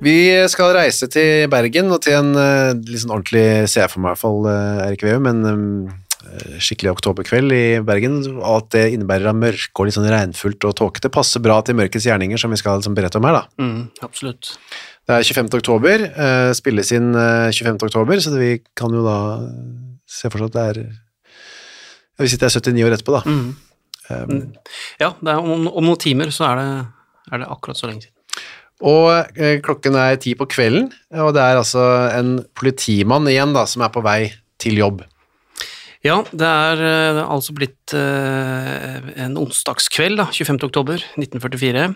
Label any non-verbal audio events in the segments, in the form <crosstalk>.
Vi skal reise til Bergen og til en liksom ordentlig, ser jeg for meg i hvert fall, uh, Erik Veum, en um, skikkelig oktoberkveld i Bergen. Alt det innebærer av mørke og litt sånn regnfullt og tåkete passer bra til mørkets gjerninger, som vi skal liksom, berette om her. da. Mm, absolutt. Det er 25. oktober, spilles inn 25. oktober, så vi kan jo da se for oss at det er ja, Vi sitter her 79 år etterpå, da. Mm. Um, Ja, det om, om noen timer så er det, er det akkurat så lenge siden. Og eh, klokken er ti på kvelden, og det er altså en politimann igjen da, som er på vei til jobb. Ja, det er, eh, altså blitt eh, en onsdagskveld, da, 25. oktober 1944.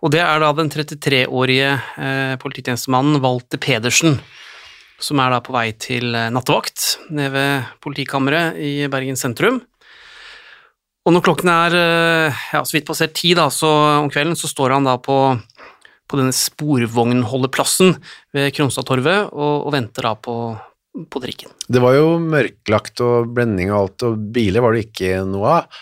Og det er da den 33-årige eh, polititjenestemannen Walter Pedersen som er da på vei til nattevakt nede ved politikammeret i Bergen sentrum. Og når klokken er ja, så vidt passert ti da, så om kvelden, så står han da på, på denne sporvognholdeplassen ved Kronstadtorvet og, og venter da på, på trikken. Det var jo mørklagt og blending og alt, og biler var det ikke noe av.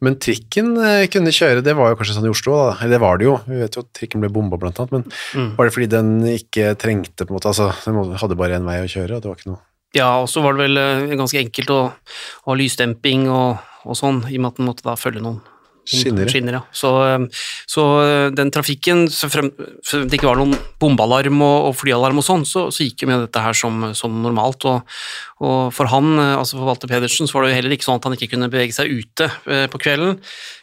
Men trikken eh, kunne kjøre, det var jo kanskje sånn i Oslo, da. Eller det var det jo, vi vet jo at trikken ble bomba blant annet, men Mm. var det fordi den ikke trengte på en måte, altså den hadde bare en vei å kjøre, og det var ikke noe Ja, og så var det vel eh, ganske enkelt å å ha lysdemping og, og sånn, i og med at den måtte da følge noen Skinner, skinner ja. Så, eh, så eh, den trafikken, så frem, frem det ikke var noen bombealarm og, og flyalarm og sånn, så, så gikk jo med dette her som, som normalt. Og, og for han, eh, altså for Walter Pedersen, så var det jo heller ikke sånn at han ikke kunne bevege seg ute eh, på kvelden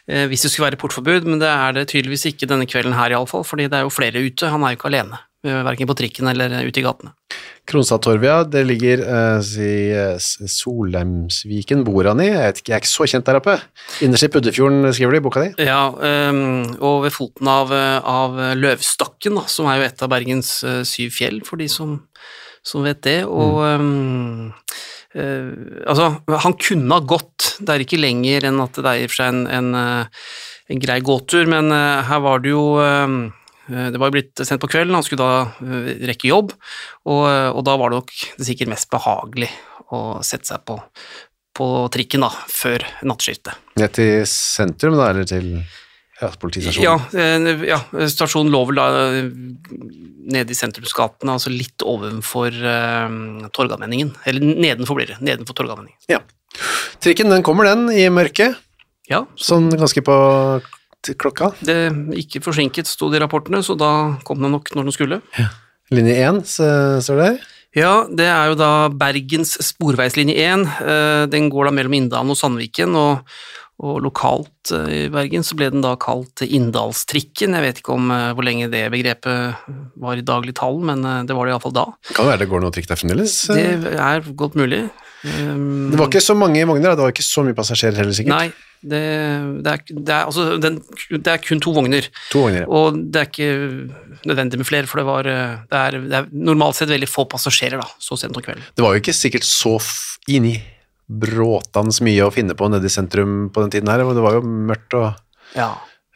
hvis det skulle være portforbud, men det er det tydeligvis ikke denne kvelden her iallfall, fordi det er jo flere ute, han er jo ikke alene. Eh, Verken på trikken eller ute i gatene. Kronstadtorvet, ja, det ligger i eh, Solheimsviken bor han i, jeg vet ikke, jeg er ikke så kjent der oppe. Innerst i Puddefjorden skriver du i boka di. Ja, um, og ved foten av, av Løvstakken, da, som er jo et av Bergens uh, syv fjell, for de som, som vet det. Og mm. um, uh, altså, han kunne ha gått, det er ikke lenger enn at det er i og for seg en, en, en grei gåtur, men uh, her var det jo øh, det var jo blitt sendt på kvelden, han skulle da øh, rekke jobb, og, øh, og da var det nok det sikkert mest behagelig å sette seg på, på trikken da, før nattskiftet. Ned til sentrum, da, eller til ja, politistasjonen. Ja, eh, ja, stasjonen lå vel da eh, nede i sentrumsgatene, altså litt ovenfor uh, Torgallmenningen. Eller nedenfor blir det, nedenfor Torgallmenningen. Ja. Trikken, den kommer den i mørket, Ja, sånn ganske på klokka. det ikke forsinket, sto det i rapportene, så da kom den nok når den skulle. Linje 1 så- står det her. Ja, det er jo da Bergens sporveislinje 1. eh, Den går da mellom Inndalen og Sandviken, og, og lokalt eh, i Bergen så ble den da kalt Inndalstrikken. Jeg vet ikke om eh, hvor lenge det begrepet var i daglig tall, men eh, det var det iallfall da. Kan det være det går noe trikk der fremdeles? Det er godt mulig. Um, Det var ikke så mange vogner, det var ikke så mye passasjerer heller, sikkert. Nei, det, det, er, det, er, altså, den, det er kun to vogner, To vogner, ja. og det er ikke nødvendig med flere, for det, var, det, er, det er normalt sett veldig få passasjerer da, så sent om kvelden. Det var jo ikke sikkert så inni bråtans mye å finne på nede i sentrum på den tiden her, det var jo mørkt og Ja.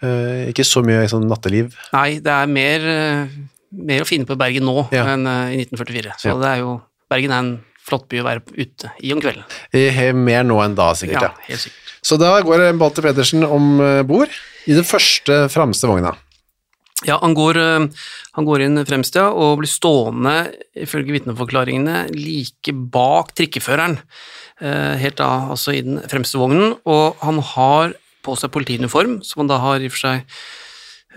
uh, ikke så mye sånn natteliv. Nei, det er mer, eh, mer å finne på i Bergen nå Ja. enn eh, i 1944, så Ja. det er jo, Bergen er en flott by å være ute i om kvelden. Mer nå enn da, sikkert. Ja, helt sikkert. Så da går Balter Pedersen om bord i den første fremste vogna. Ja, han går, han går inn fremst, ja, og blir stående, ifølge vitneforklaringene, like bak trikkeføreren, helt da, altså i den fremste vognen, og han har på seg politiuniform, som han da har i og for seg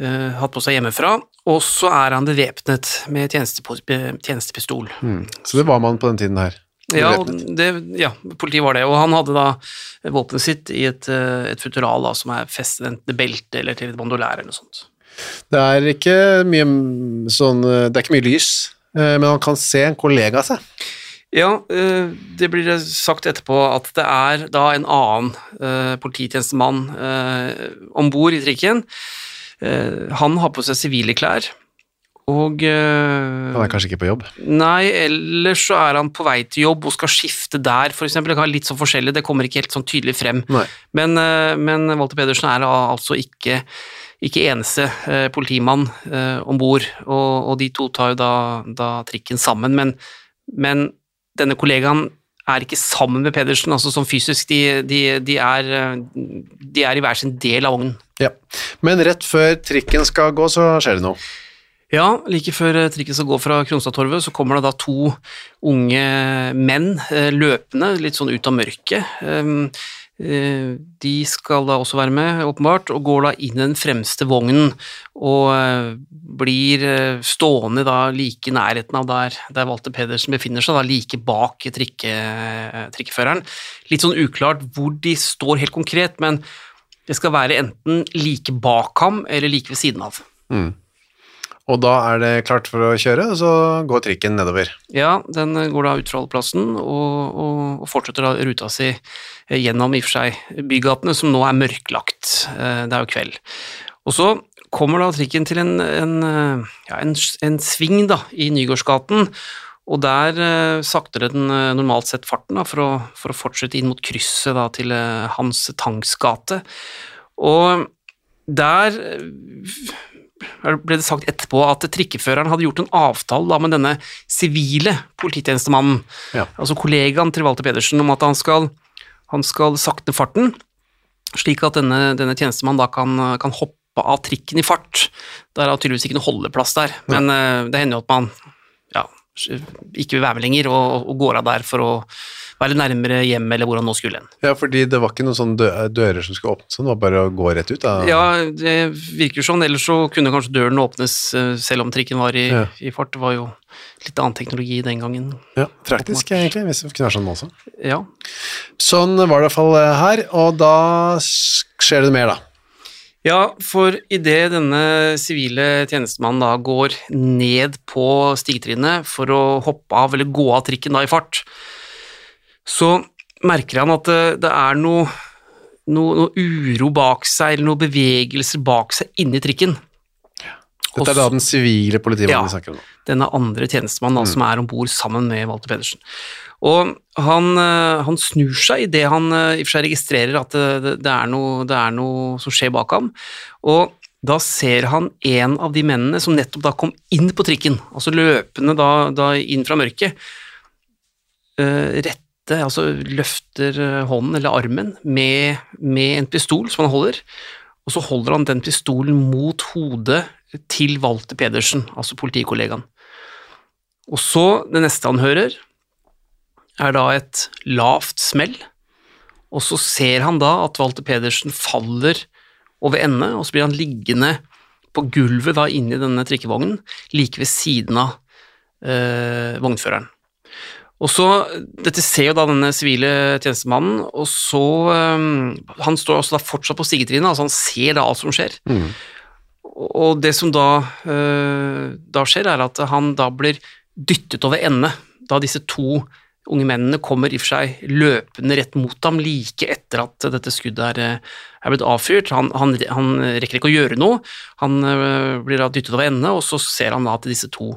uh, hatt på seg hjemmefra, og så er han bevæpnet med tjenestepistol. tjenestepistol. Så det var man på den tiden her. Ja, det, ja, politiet var det, og han hadde da våpenet sitt i et, eh, et futural da, som er festet enten til belte eller til et bandolær eller noe sånt. Det er ikke mye mm, sånn eh, Det er ikke mye lys, eh, men han kan se en kollega av seg. Ja, eh, det blir sagt etterpå at det er da en annen eh, polititjenestemann eh, om bord i trikken. Han har på seg sivile klær, og Han er kanskje ikke på jobb. Nei, ellers så er han på vei til jobb og skal skifte der, eksempel. Det kan være litt sånn forskjellig, det kommer ikke helt sånn tydelig frem. Nei. Men, men Walter Pedersen er altså ikke, ikke eneste politimann om bord, og, og de to tar jo da, da trikken sammen. Men, men denne kollegaen er ikke sammen med Pedersen, altså sånn fysisk. De, de, de, er, de er i hver sin del av vognen. Ja. Men rett før trikken skal gå, så skjer det noe. Ja, like før eh, trikken skal gå fra Kronstadtorvet, så kommer det da to unge menn eh, løpende, litt sånn ut av mørket. Eh, De skal da også være med, åpenbart, og går da inn i den fremste vognen og eh, blir eh, stående da like i nærheten av der, der Walter Pedersen befinner seg, da like bak trikke, trikkeføreren. Litt sånn uklart hvor de står helt konkret, men det skal være enten like bak ham eller like ved siden av. Og da er det klart for å kjøre, og så går trikken nedover. Ja, den går da ut fra holdeplassen og, og, og fortsetter da ruta si eh, gjennom i og for seg bygatene, som nå er mørklagt. Eh, Det er jo kveld. Og så kommer da trikken til en, en, eh, ja, en, en sving da, i Nygårdsgaten, og der eh, sakter den normalt sett farten da, for, å, for å fortsette inn mot krysset da, til Hans Tangs gate. Og der ble det sagt etterpå at trikkeføreren hadde gjort en avtale da, med denne sivile polititjenestemannen, Ja. altså kollegaen til Walter Pedersen, om at han skal, han skal sakte farten, slik at denne, denne tjenestemannen da kan, kan hoppe av trikken i fart. Der er tydeligvis ikke noe holdeplass der, men eh, det hender jo at man ja, ikke vil være med lenger og, og går av der for å være nærmere hjem eller hvor han nå skulle hen. Ja, fordi det var ikke noen sånne dø- dører som skulle åpnes, det var bare å gå rett ut. Da. Ja, det virker sånn, ellers så kunne kanskje døren åpnes eh, selv om trikken var i, Ja. i fart. Det var jo litt annen teknologi den gangen. Ja, praktisk egentlig, hvis det kunne være sånn også. Ja. Sånn var det i hvert fall eh, her, og da skjer det mer da. Ja, for idet denne sivile tjenestemannen da går ned på stigtrinnet for å hoppe av eller gå av trikken da i fart, så merker han at det, det er noe, noe, noe uro bak seg, eller noen bevegelser bak seg inni trikken. Dette er da den sivile politimannen Ja. vi snakker om. nå. denne andre tjenestemannen da, som er om bord sammen med Walter Pedersen. Og han, eh, han snur seg idet han eh, i og for seg registrerer at det, det, er noe, det er noe som skjer bak ham, og da ser han en av de mennene som nettopp da kom inn på trikken, altså løpende da, da inn fra mørket, eh, rette, altså løfter eh, hånden eller armen med, med en pistol som han holder, og så holder han den pistolen mot hodet til Walter Pedersen, altså politikollegaen. Og så, det neste han hører, er da et lavt smell, og så ser han da at Walter Pedersen faller over ende, og så blir han liggende på gulvet da inni denne trikkevognen, like ved siden av øh, vognføreren. Og så, Dette ser jo da denne sivile tjenestemannen, og så um, Han står også da fortsatt på stigetrinnet, altså han ser da alt som skjer. Og det som da, uh, da skjer, er at han da blir dyttet over ende, da disse to unge mennene kommer i og for seg løpende rett mot ham like etter at dette skuddet er, eh, er blitt avfyrt. Han, han, han rekker ikke å gjøre noe, han uh, blir da dyttet over ende, og så ser han da at disse to,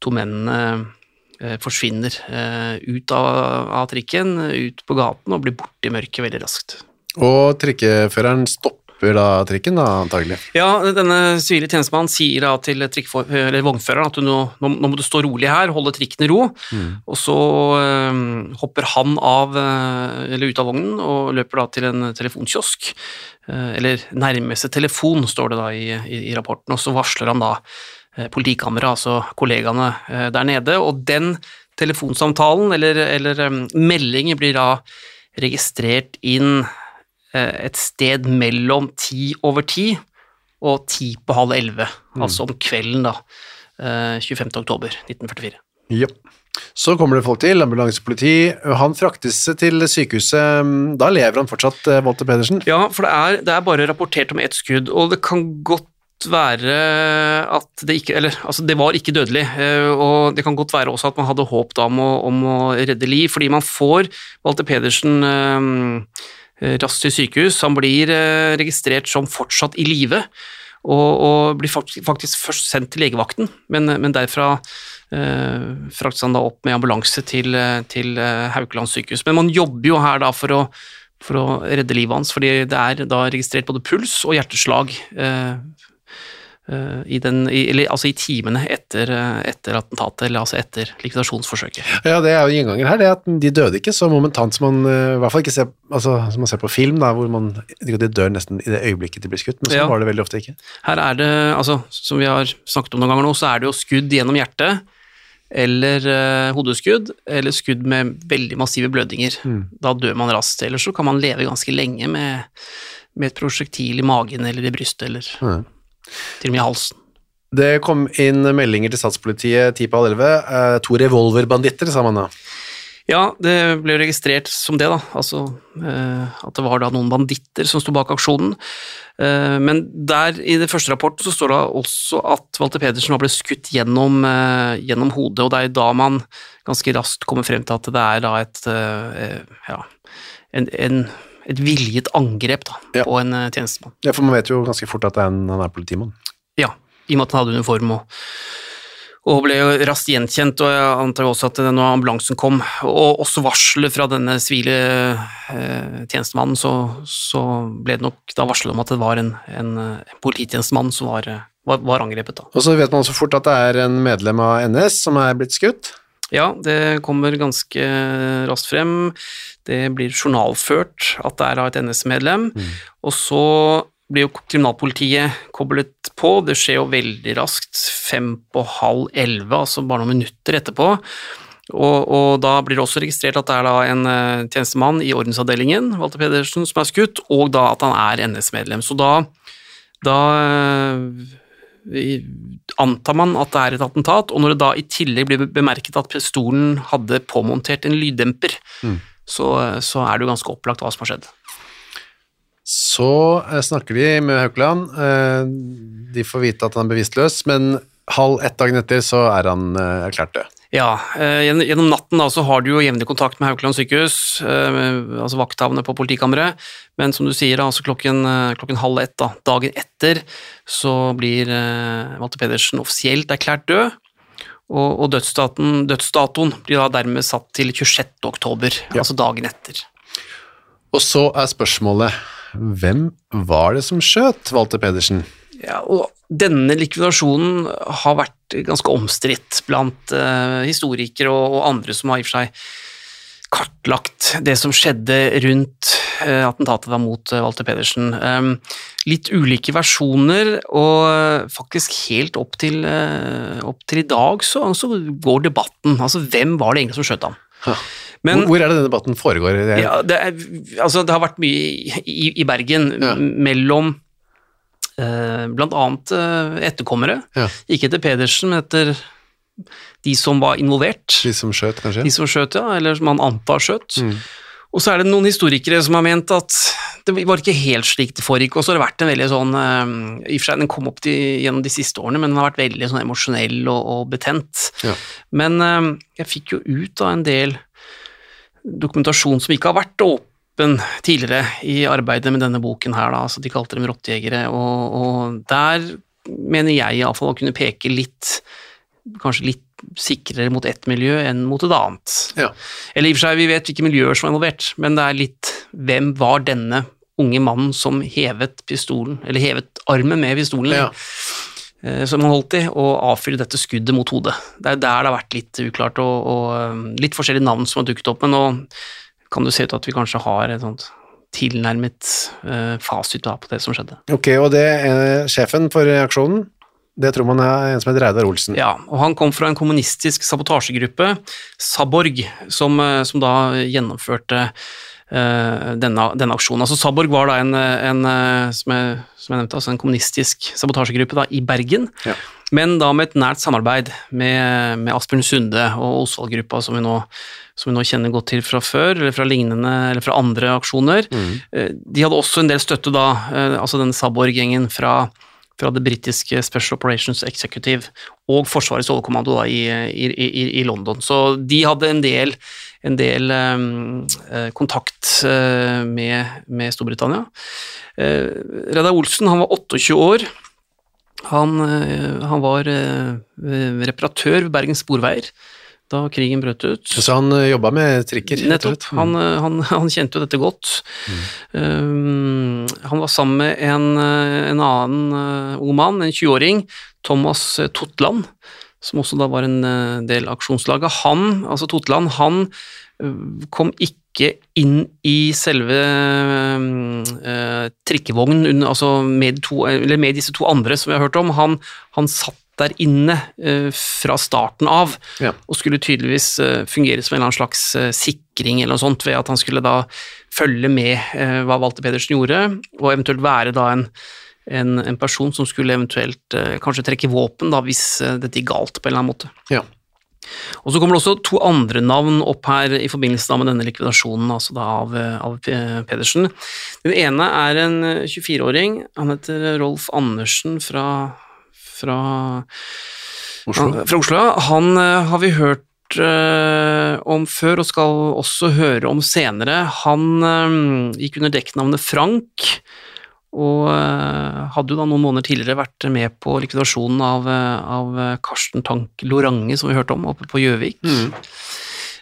to mennene eh, forsvinner eh, ut av, av trikken, ut på gaten og blir borte i mørket veldig raskt. Og trikkeføreren stopper da trikken da, antagelig. Ja, denne sivile tjenestemannen sier da til eller vognføreren at du nå, nå, nå må du stå rolig her, holde trikken i ro, og så øh, hopper han av, eh, eller ut av vognen og løper da til en telefonkiosk, eh, eller nærmeste telefon står det da i, i, i rapporten, og så varsler han da eh, politikammeret, altså kollegaene eh, der nede, og den telefonsamtalen eller, eller eh, meldingen blir da registrert inn eh, et sted mellom ti over ti og ti på halv elleve, Mm. altså om kvelden, da. eh, 25. oktober 1944. Ja. Så kommer det folk til, ambulansepoliti. Han fraktes til sykehuset. Da lever han fortsatt, eh, Walter Pedersen. Ja, for det er, det er bare rapportert om ett skudd, og det kan godt være at det ikke Eller, altså, det var ikke dødelig, eh, og det kan godt være også at man hadde håp da om å, om å redde liv, fordi man får Walter Pedersen eh, raskt til sykehus. Han blir eh, registrert som fortsatt i live, og, og blir faktisk, først sendt til legevakten, men, men derfra eh, fraktes han da opp med ambulanse til, eh, til eh, Haukeland sykehus. Men man jobber jo her da for å, for å redde livet hans, fordi det er da registrert både puls og hjerteslag eh, eh, i, den, i, eller, altså i timene etter, eh, etter attentatet, eller altså etter likvidasjonsforsøket. Ja, det er jo inngangen her, det at de døde ikke så momentant som man eh, i hvert fall ikke ser, altså, som man ser på film, da, hvor man, de dør nesten i det øyeblikket de blir skutt, men sånn Ja. var det veldig ofte ikke. Her er det, altså, som vi har snakket om noen ganger nå, så er det jo skudd gjennom hjertet, eller uh, hodeskudd, eller skudd med veldig massive blødninger. Da dør man raskt, ellers så kan man leve ganske lenge med, med et prosjektil i magen eller i brystet, eller Ja. Til og med i halsen. Det kom inn meldinger til statspolitiet ti på halv elleve. Eh, to revolverbanditter, sa man da. Ja, det ble registrert som det, da. Altså eh, at det var da noen banditter som sto bak aksjonen. Eh, men der, i det første rapporten, så står det også at Walter Pedersen ble skutt gjennom, eh, gjennom hodet, og det er da man ganske raskt kommer frem til at det er da et ja, en, en, et viljet angrep da, Ja. på en eh, tjenestemann. Ja, for man vet jo ganske fort at han er politimann. Ja, i og med at han hadde uniform og, og ble jo raskt gjenkjent, og jeg antar også at når ambulansen kom, og også varselet fra denne sivile eh, tjenestemannen, så, så ble det nok da varslet om at det var en, en, en polititjenestemann som var, eh, var, var angrepet. da. Og så vet man også fort at det er en medlem av NS som er blitt skutt. Ja, det kommer ganske raskt frem. Det blir journalført at det er av et NS-medlem, og så blir jo kriminalpolitiet koblet på. Det skjer jo veldig raskt, fem på halv elleve, altså bare noen minutter etterpå. Og, og da blir det også registrert at det er da en eh, tjenestemann i ordensavdelingen, Walter Pedersen, som er skutt, og da at han er NS-medlem. Så da, da eh, antar man at det er et attentat, og når det da i tillegg blir bemerket at pistolen hadde påmontert en lyddemper, så, så er det jo ganske opplagt hva som har skjedd. Så eh, snakker vi med Haukeland. Eh, de får vite at han er bevisstløs, men halv ett dagen etter så er han eh, erklært død. Ja, eh, gjennom natten da, så har du jo jevnlig kontakt med Haukeland sykehus, eh, altså vakthavende på politikammeret, men som du sier, altså klokken, eh, klokken halv ett da, dagen etter, så blir Walter Pedersen offisielt erklært død, og, og dødsdaten, dødsdatoen blir da dermed satt til 26. oktober, Ja. altså dagen etter. Og så er spørsmålet, hvem var det som skjøt Walter Pedersen? Ja, og denne likvidasjonen har vært ganske omstridt blant eh, historikere og, andre som har i og for seg kartlagt det som skjedde rundt eh, attentatet da mot eh, Walter Pedersen. Um, litt ulike versjoner, og faktisk helt opp til, opp til i dag så, så går debatten. Altså, hvem var det egentlig som skjøt ham? Ja. Men, hvor, hvor er det denne debatten foregår? Ja, det, er, altså, det har vært mye i, i, Bergen Ja. mellom blant annet eh, etterkommere, Ja. ikke etter Pedersen, men etter de som var involvert, De som skjøt, kanskje? de som skjøt, ja, eller som han antar skjøt. Mm. Og så er det noen historikere som har ment at det var ikke helt slik det foregikk, og så har det vært en veldig sånn eh, I og for seg, den kom opp de, gjennom de siste årene, men den har vært veldig sånn emosjonell og, og betent. Ja. Men eh, jeg fikk jo ut av en del dokumentasjon som ikke har vært åpen tidligere i arbeidet med denne boken her, da, altså de kalte dem rottejegere, og, og der mener jeg iallfall å kunne peke litt, kanskje litt sikrere mot ett miljø enn mot et annet. Ja. Eller i og for seg, vi vet hvilke miljøer som er involvert, men det er litt hvem var denne unge mannen som hevet pistolen, eller hevet armen med pistolen, Ja. eh, som han holdt i, og avfyrte dette skuddet mot hodet. Det er der det har vært litt uklart, og, og eh, litt forskjellige navn som har dukket opp, men nå kan det se ut til at vi kanskje har et sånt tilnærmet uh, fasit på det som skjedde. Ok, og det er sjefen for aksjonen, det tror man er en som heter Reidar Olsen. Ja, og han kom fra en kommunistisk sabotasjegruppe, Saborg, som, eh, som da gjennomførte eh, denne, denne aksjonen. Altså Saborg var da en, en eh, som, jeg, som jeg nevnte, altså en kommunistisk sabotasjegruppe da, i Bergen, Ja. men da med et nært samarbeid med, med Asbjørn Sunde og Osvald-gruppa, som, som vi nå kjenner godt til fra før, eller fra lignende, eller fra andre aksjoner. Mm. De hadde også en del støtte da, eh, altså denne Saborg-gjengen fra fra det britiske Special Operations Executive og Forsvarets overkommando i, i, i, i London. Så de hadde en del, en del um, eh, kontakt eh, med, med Storbritannia. Eh, Reidar Olsen han var 28 år. Han, eh, han var eh, reparatør ved Bergens Sporveier da krigen brøt ut. Så han uh, jobba med trikker? Nettopp. slett? Han, eh, han, <laughs> han kjente jo dette godt. Um, han var sammen med en, eh, en annen eh, ung mann, en 20-åring, Thomas eh, Totland, som også da var en eh, del av aksjonslaget. Han, altså Totland, han eh, kom ikke inn i selve uh, trikkevognen altså med, to, eller med disse to andre som vi har hørt om. Han, han satt der inne uh, fra starten av Ja. og skulle tydeligvis uh, fungere som en eller annen slags sikring eller noe sånt, ved at han skulle da følge med hva Walter Pedersen gjorde, og eventuelt være da en, en, en person som skulle eventuelt eh, kanskje trekke våpen da, hvis eh, dette gikk galt på en eller annen måte. Ja. Og så kommer det også to andre navn opp her i forbindelse med denne likvidasjonen altså av, eh, av Pedersen. Den ene er en eh, 24-åring, han heter Rolf Andersen fra, fra Oslo. Han, fra Oslo. Han har vi hørt om før, og skal også høre om senere. Han gikk under dekknavnet Frank, og eh, hadde jo da noen måneder tidligere vært med på likvidasjonen av, eh, av Karsten Tank Lorange, som vi hørte om, oppe på Gjøvik. Mm.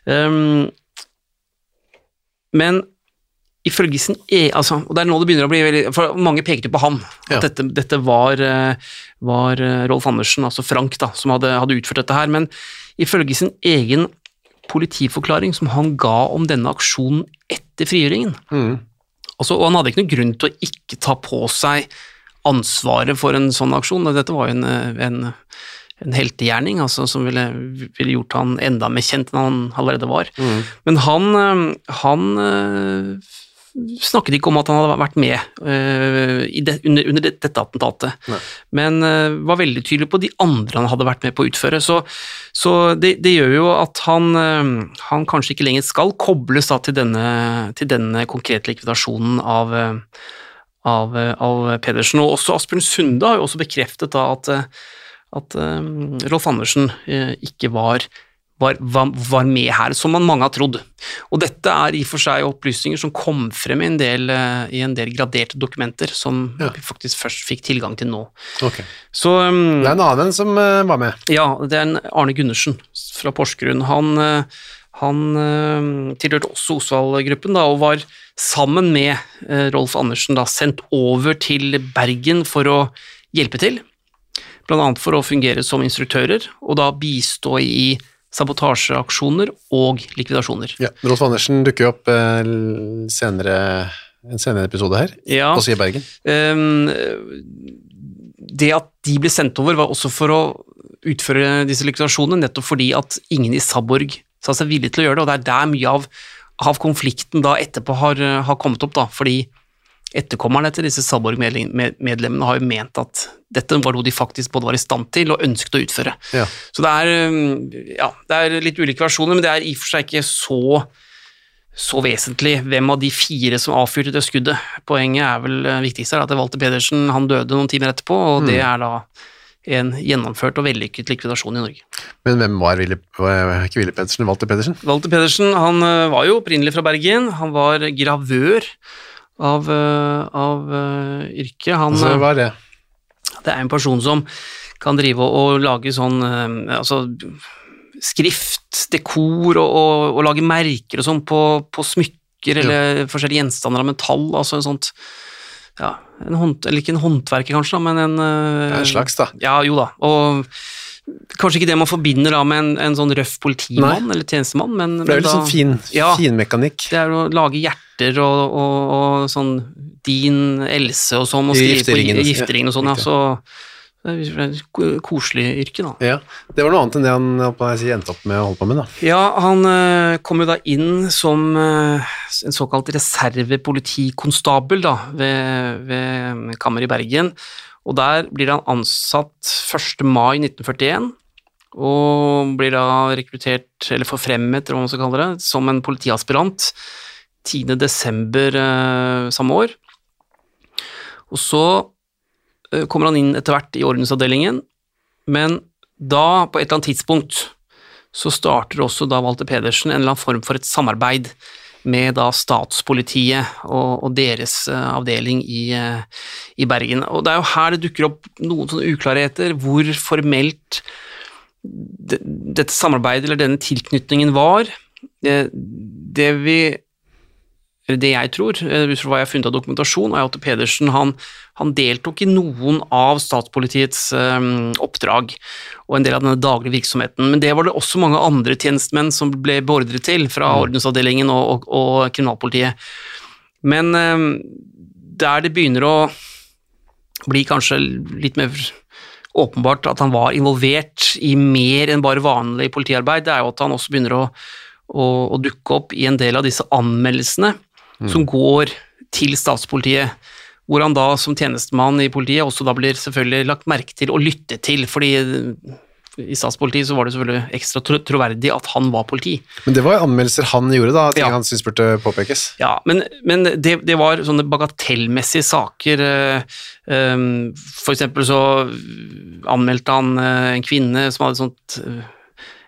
Um, men ifølge sin e... Altså, og det er nå det begynner å bli veldig For mange pekte på ham, Ja. At dette, dette var, eh, var eh, Rolf Andersen, altså Frank, da, som hadde, hadde utført dette her. Men ifølge sin egen politiforklaring som han ga om denne aksjonen etter frigjøringen Mm. Altså, Og han hadde ikke noen grunn til å ikke ta på seg ansvaret for en sånn aksjon. Dette var jo en, eh, en, en heltegjerning altså, som ville, ville gjort han enda mer kjent enn han allerede var. Mm. Men han, øh, han øh, snakket ikke om at han hadde vært med uh, i det, under, under dette attentatet, Nei. men uh, var veldig tydelig på de andre han hadde vært med på å utføre. Så, så det, det gjør jo at han, uh, han kanskje ikke lenger skal kobles da, til, denne, til denne konkrete likvidasjonen av, av, av Pedersen. Og også Asbjørn Sunde har jo også bekreftet da at, at Rolf Andersen ikke var var, var, var med her, som man mange har trodd. Og dette er i og for seg opplysninger som kom frem i en del, eh, i en del graderte dokumenter, som Ja. vi faktisk først fikk tilgang til nå. Ok. Så um, Det er en annen som uh, var med. ja, det er en Arne Gundersen fra Porsgrunn. Han, uh, han uh, tilhørte også Osvald-gruppen og var sammen med Rolf Andersen da, sendt over til Bergen for å hjelpe til, annet for å fungere som instruktører, og da bistå i sabotasjeaksjoner og likvidasjoner. Ja. Rolf Andersen dukker jo opp eh, senere en senere episode her, Ja, også i Bergen. Ehm, det at de ble sendt over, var også for å utføre disse likvidasjonene, nettopp fordi at ingen i Saborg sa seg villig til å gjøre det, og det er der mye av, av konflikten da etterpå har, har kommet opp, da, fordi etterkommerne til disse Salborg-medlemmene har jo ment at dette var noe de faktisk både var i stand til og ønsket å utføre. Ja. Så det er, um, ja, det er litt ulike versjoner, men det er i og for seg ikke så, så vesentlig hvem av de fire som avfyrte det skuddet. Poenget er vel eh, viktigst her at Walter Pedersen han døde noen timer etterpå, og det er da en gjennomført og vellykket likvidasjon i Norge. Men hvem var Willy, ikke Willy Pedersen? Walter Pedersen? Walter Pedersen han eh, var jo opprinnelig fra Bergen, han var gravør av, eh, av uh, yrke. Han, Altså, eh, hva er det? Det er en person som kan drive og, og lage sånn uh, altså skrift, dekor og, og, og lage merker og sånn på, på smykker eller forskjellige gjenstander av metall, altså en sånt ja, en hånd, eller ikke en håndverker kanskje, da, men en uh, En slags, da. Ja, jo da. Og kanskje ikke det man forbinder da med en, en sånn røff politimann eller tjenestemann, men det er jo litt sånn fin, Ja. fin mekanikk. det er å lage hjerter og, og, og sånn Din Else og sånn, og skrive på gifteringen, og sånn, ja. riktig. Så, Det er et koselig yrke, da. Ja, Det var noe annet enn det han på, si, endte opp med å holde på med, da. Ja, han eh, kom jo da inn som eh, en såkalt reservepolitikonstabel da, ved, ved kammeret i Bergen, og der blir han ansatt 1. mai 1941, og blir da rekruttert, eller forfremmet, eller hva man skal kalle det, som en politiaspirant 10. desember eh, samme år. Og så eh, kommer han inn etter hvert i ordensavdelingen, men da, på et eller annet tidspunkt, så starter også da Walter Pedersen en eller annen form for et samarbeid med da statspolitiet og, og deres eh, avdeling i, eh, i Bergen. Og det er jo her det dukker opp noen sånne uklarheter, hvor formelt det, dette samarbeidet eller denne tilknytningen var. Det, det vi det jeg tror, eh, ut fra hva jeg har funnet av dokumentasjon, er at Pedersen han, han deltok i noen av statspolitiets um, oppdrag og en del av denne daglige virksomheten, men det var det også mange andre tjenestemenn som ble beordret til fra ordensavdelingen og, og, og kriminalpolitiet. Men um, der det begynner å bli kanskje litt mer åpenbart at han var involvert i mer enn bare vanlig politiarbeid, det er jo at han også begynner å, å, å dukke opp i en del av disse anmeldelsene som går til statspolitiet, hvor han da som tjenestemann i politiet også da blir selvfølgelig lagt merke til og lyttet til, fordi i statspolitiet så var det selvfølgelig ekstra tro- troverdig at han var politi. Men det var anmeldelser han gjorde, da, ting Ja. han syntes burde påpekes. Ja, men, men det, det var sånne bagatellmessige saker. eh, eh, For eksempel så anmeldte han eh, en kvinne som hadde et sånt eh,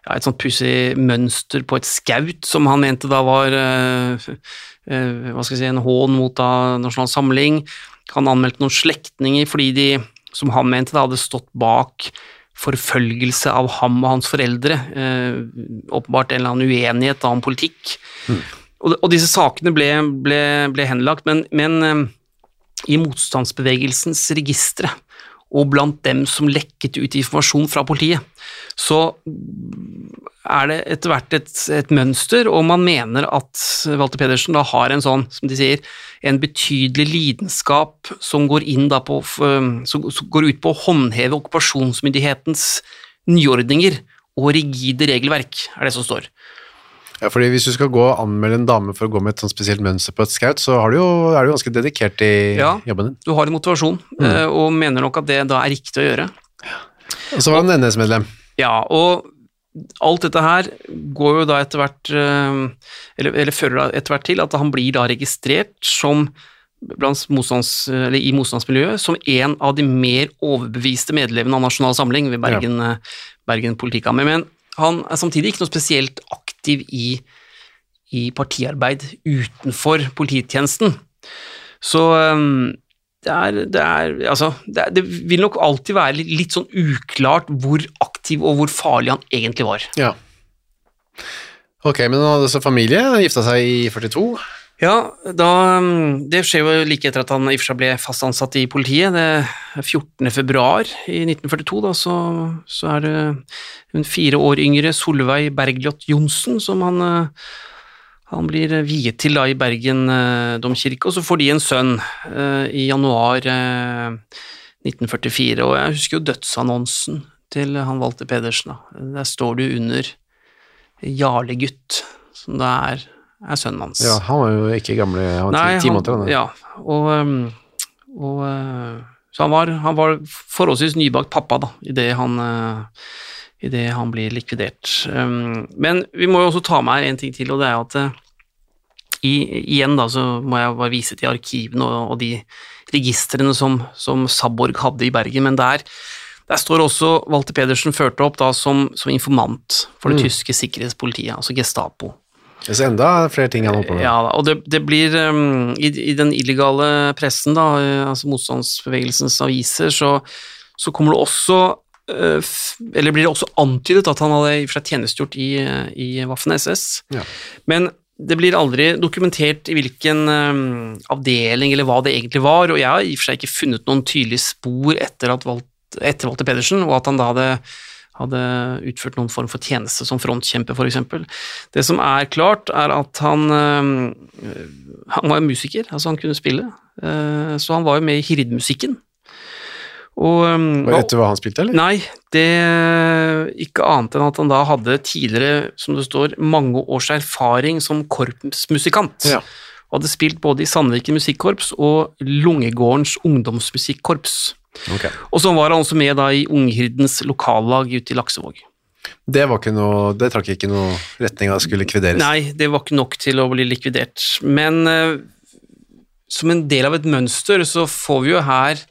ja, et sånt pussig mønster på et skaut, som han mente da var eh, eh, hva skal jeg si, en hån mot da Nasjonal Samling. Han anmeldte noen slektninger fordi de, som han mente, da hadde stått bak forfølgelse av ham og hans foreldre. Eh, åpenbart en eller annen uenighet da om politikk. Og, og disse sakene ble, ble, ble henlagt, men, men eh, i motstandsbevegelsens registre og blant dem som lekket ut informasjon fra politiet, så er det etter hvert et, et mønster, og man mener at Walter Pedersen da har en sånn, som de sier, en betydelig lidenskap som går, på, som går ut på å håndheve okkupasjonsmyndighetens nyordninger og rigide regelverk, er det som står. Ja, fordi Hvis du skal gå og anmelde en dame for å gå med et sånt spesielt mønster på et skaut, så har du jo, er du ganske dedikert i Ja. jobben din. Du har en motivasjon, mm. og mener nok at det da er riktig å gjøre. Og så var han NS-medlem. Ja, og alt dette her går jo da etter hvert eh, eller, eller fører etter hvert til at han blir da registrert som motstands, eller i motstandsmiljøet som en av de mer overbeviste medlemmene av Nasjonal Samling ved Bergen, ja. Bergen politikammer. Men han er samtidig ikke noe spesielt aktiv i, i partiarbeid utenfor polititjenesten. Så um, det er, det er Altså, det, er, det vil nok alltid være litt, litt sånn uklart hvor aktiv og hvor farlig han egentlig var. Ja. Ok, men han hadde så familie, gifta seg i 42. Ja, da, um, det skjer jo like etter at han i og for seg ble fast ansatt i politiet. Det er 14. februar i 1942, da, så, så er det en fire år yngre Solveig Bergljot Johnsen som han, eh, han blir viet til da i Bergen eh, domkirke, og så får de en sønn eh, i januar eh, 1944. Og jeg husker jo dødsannonsen til han Walter Pedersen. Da. Der står du under Jarle-gutt, som det er, er sønnen hans. Ja, han var jo ikke gamle, han var ti, ti måneder. Han, ja, og, um, og uh, Så han var, han var forholdsvis nybakt pappa da, idet han, uh, han blir likvidert. Um, men vi må jo også ta med her en ting til, og det er at uh, i, igjen da, så må jeg bare vise til arkivene og, og de registrene som, som Saborg hadde i Bergen, men der, der står også Walter Pedersen ført opp da som, som informant for det tyske sikkerhetspolitiet, altså Gestapo. Så enda flere ting han holder på med. Ja, og det, det blir um, i, I den illegale pressen, da, eh, altså motstandsbevegelsens aviser, så, så kommer det også eh, f- Eller blir det også antydet at han hadde i for seg tjenestegjort i, eh, i Waffen-SS. Ja. Men det blir aldri dokumentert i hvilken um, avdeling eller hva det egentlig var, og jeg har i og for seg ikke funnet noen tydelige spor etter, at etter Walter Pedersen, og at han da hadde hadde utført noen form for tjeneste som frontkjemper, f.eks. Det som er klart, er at han øh, Han var musiker, altså han kunne spille, øh, så han var jo med i Hirdmusikken. Og, Og Vet du hva han spilte, eller? Nei, det ikke annet enn at han da hadde tidligere, som det står, mange års erfaring som korpsmusikant. Ja. Og hadde spilt både i Sandviken musikkorps og Lungegårdens ungdomsmusikkorps. Ok. Og så var han også med da i Unghirdens lokallag ute i Laksevåg. Det var ikke noe, det trakk ikke noe retning av skulle likvideres. Nei, det var ikke nok til å bli likvidert. Men uh, som en del av et mønster så får vi jo her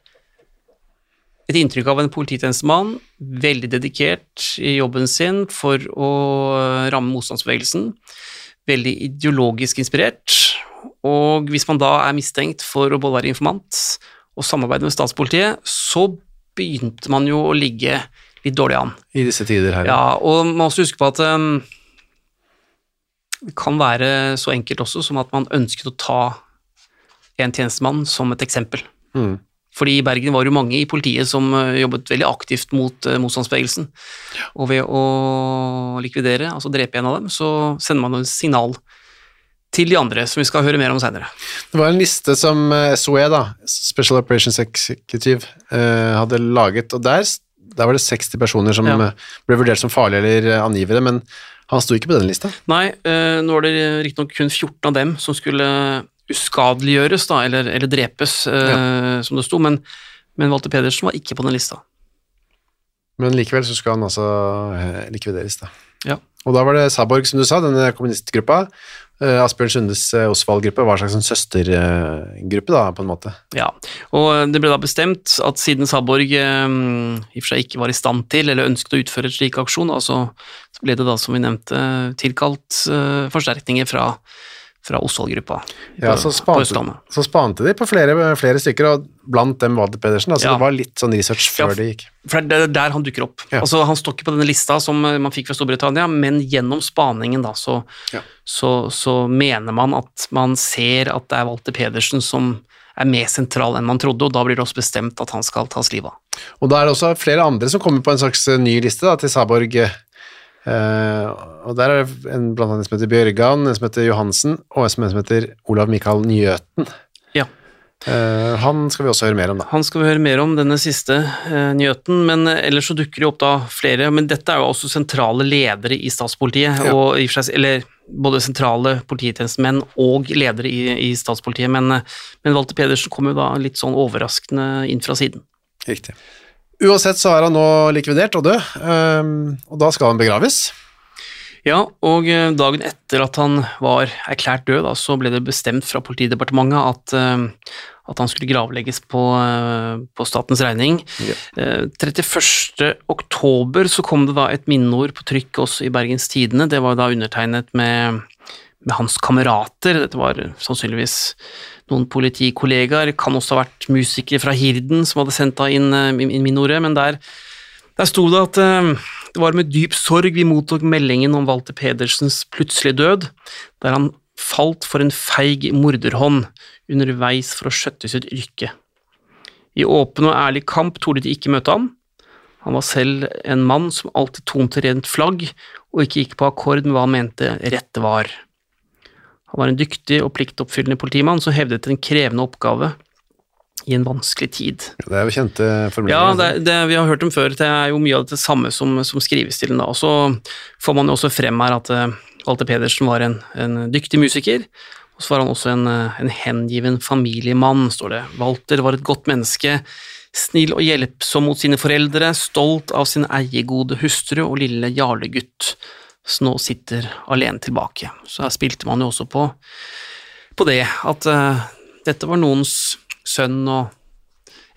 et inntrykk av en polititjenestemann, veldig dedikert i jobben sin for å ramme motstandsbevegelsen, veldig ideologisk inspirert, og hvis man da er mistenkt for å både være informant og samarbeide med statspolitiet, så begynte man jo å ligge litt dårlig an. I disse tider her. Ja, og man må også huske på at um, det kan være så enkelt også som at man ønsket å ta en tjenestemann som et eksempel. Mm. Fordi i Bergen var det jo mange i politiet som uh, jobbet veldig aktivt mot uh, motstandsbevegelsen. Og ved å likvidere, altså drepe en av dem, så sender man jo et signal til de andre, som vi skal høre mer om senere. Det var en liste som eh, SOE, da, Special Operations Executive, eh, hadde laget, og der, der var det 60 personer som Ja. eh, ble vurdert som farlige eller angivere, men han sto ikke på den lista. Nei, nå var det riktignok kun 14 av dem som skulle uskadeliggjøres, da, eller, eller drepes, ja. som det sto, men, men Walter Pedersen var ikke på den lista. Men likevel så skal han altså likvideres, da. Ja. Og da var det Saborg, som du sa, denne kommunistgruppa. Eh, Asbjørn Sundes eh, Osvald-gruppe var en slags sånn søstergruppe, da, på en måte. Ja, og det ble da bestemt at siden Saborg eh, i og for seg ikke var i stand til eller ønsket å utføre et slik aksjon, altså, så ble det da, som vi nevnte, tilkalt eh, forsterkninger fra, fra Osvald-gruppa Ja, så spante, så spante de på flere, flere stykker, og blant dem Walter Pedersen. Altså Ja. Det var litt sånn research før Ja. det gikk. For det er der han dukker opp. Ja. Altså, han står ikke på denne lista som eh, man fikk fra Storbritannia, men gjennom spaningen da, så, Ja. så, så mener man at man ser at det er Walter Pedersen som er mer sentral enn man trodde, og da blir det også bestemt at han skal tas livet av. Og da er det også flere andre som kommer på en slags eh, ny liste da, til Saborg. Eh, og der er det en, blant annet en som heter Bjørgan, en som heter Johansen, og en som heter Olav Mikael Njøten. Ja. Eh, han skal vi også høre mer om, da. Han skal vi høre mer om, denne siste Njøten. nyheten, men eh, ellers så dukker det opp da flere, men dette er jo også sentrale ledere i statspolitiet, Ja. og i og for seg, eller både sentrale polititjenestemenn og ledere i, i statspolitiet, men, eh, men Walter Pedersen kom jo da litt sånn overraskende inn fra siden. Riktig. Uansett så er han nå likvidert og død, eh, og da skal han begraves. Ja, og eh, dagen etter at han var erklært død, da, så ble det bestemt fra politidepartementet at, eh, at han skulle gravlegges på, eh, på statens regning. Ja. Eh, 31. oktober så kom det da et minneord på trykk også i Bergens Tidende. Det var da undertegnet med, med hans kamerater. Dette var sannsynligvis noen politikollegaer. Kan også ha vært musikere fra Hirden som hadde sendt inn, eh, inn minneordet, men der der sto det at eh, det var med dyp sorg vi mottok meldingen om Walter Pedersens plutselige død, der han falt for en feig morderhånd underveis for å skjøtte sitt yrke. I åpen og ærlig kamp torde de ikke møte ham. Han var selv en mann som alltid tonte rent flagg, og ikke gikk på akkord med hva han mente rette var. Han var en dyktig og pliktoppfyllende politimann som hevdet en krevende oppgave i en vanskelig tid. Det er jo kjente Ja, det, det, vi har hørt dem før. Det er jo mye av det samme som, som skrives til den da. Og så får man jo også frem her at eh, Walter Pedersen var en, en dyktig musiker, og så var han også en, eh, en hengiven familiemann, står det. Walter var et godt menneske, snill og hjelpsom mot sine foreldre, stolt av sin eiegode hustru og lille jarlegutt, som nå sitter alene tilbake. Så her spilte man jo også på, på det, at uh, dette var noens sønn og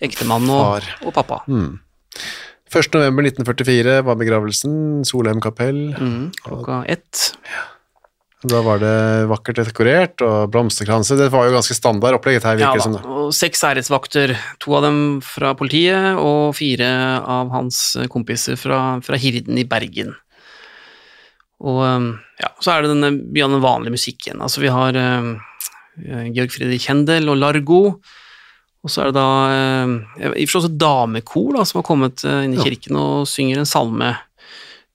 ektemann og, og pappa. 1. november 1944 var begravelsen, Solheim kapell. Mm, klokka ett. Da var det vakkert dekorert og blomsterkranser. Det var jo ganske standard opplegget her Ja, virker da. som. det. Og seks æresvakter, to av dem fra politiet og fire av hans kompiser fra, fra Hirden i Bergen. Og um, ja, så er det denne, den vanlige musikken. Altså vi har um, Georg Fredrik Kjendel og Largo, og så er det da um, i og for seg også damekor da, som har kommet uh, inn i Ja. kirken og synger en salme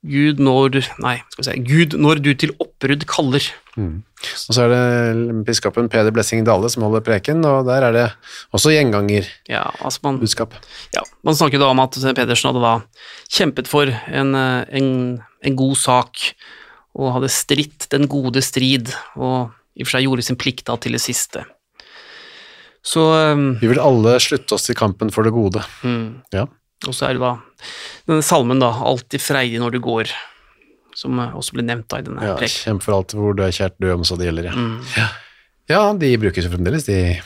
Gud når du Nei, skal vi si Gud når du til oppbrudd kaller. Og så er det biskopen Peder Blessing Dale som holder preken, og der er det også gjengangerbudskap. Ja, altså man, ja, man snakker da om at Pedersen hadde da kjempet for en, eh, en, en god sak, og hadde stritt den gode strid, og i og for seg gjorde sin plikt da til det siste. Så um, Vi vil alle slutte oss til kampen for det gode. mm, Ja. Og så er det da denne salmen, da, 'Alltid freidig når du går', som eh, også ble nevnt da i denne ja preken. Kjemp for alt hvor du er kjært død, om så det gjelder, ja. Mm. ja. Ja, de brukes jo fremdeles, de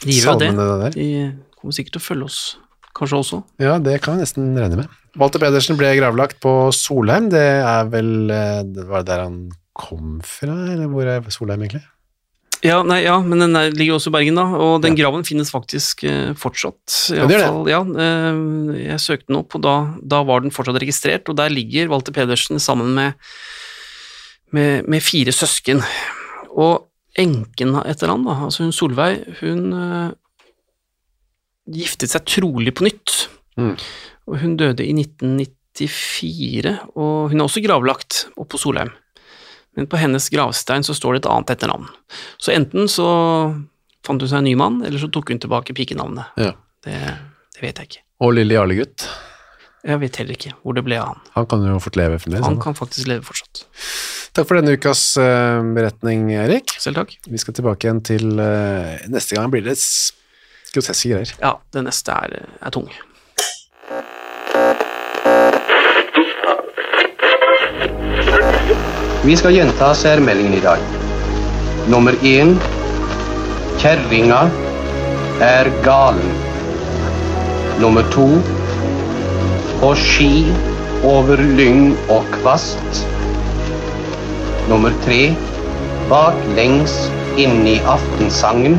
De salmene det. der. De kommer sikkert til å følge oss, kanskje også. Ja, det kan vi nesten regne med. Walter Pedersen ble gravlagt på Solheim, det er vel eh, det Var det der han kom fra, eller hvor er Solheim egentlig? Ja, nei, ja, men den ligger også i Bergen, da, og den graven finnes faktisk eh, fortsatt. I Ja, det gjør det. fall, ja, eh, jeg søkte den opp, og da, da var den fortsatt registrert, og der ligger Walter Pedersen sammen med, med, med fire søsken. Og enken etter han, da, altså hun Solveig, hun giftet seg trolig på nytt, Mm. og hun døde i 1994, og hun er også gravlagt oppe på Solheim. Men på hennes gravstein så står det et annet etternavn. Så enten så fant hun seg en ny mann, eller så tok hun tilbake pikenavnet. Ja. Det, det vet jeg ikke. Og lille Jarlegutt. Jeg vet heller ikke hvor det ble av han. Han kan jo fort leve fremdeles. Han han. kan faktisk leve fortsatt. Takk for denne ukas eh, beretning, Erik. Selv takk. Vi skal tilbake igjen til eh, Neste gang blir det groteske greier. Ja, det neste er, er tung. Vi skal gjenta særmeldingen i dag. Nummer én Kjerringa er galen. Nummer to På ski over lyng og kvast. Nummer tre Baklengs inn i aftensangen.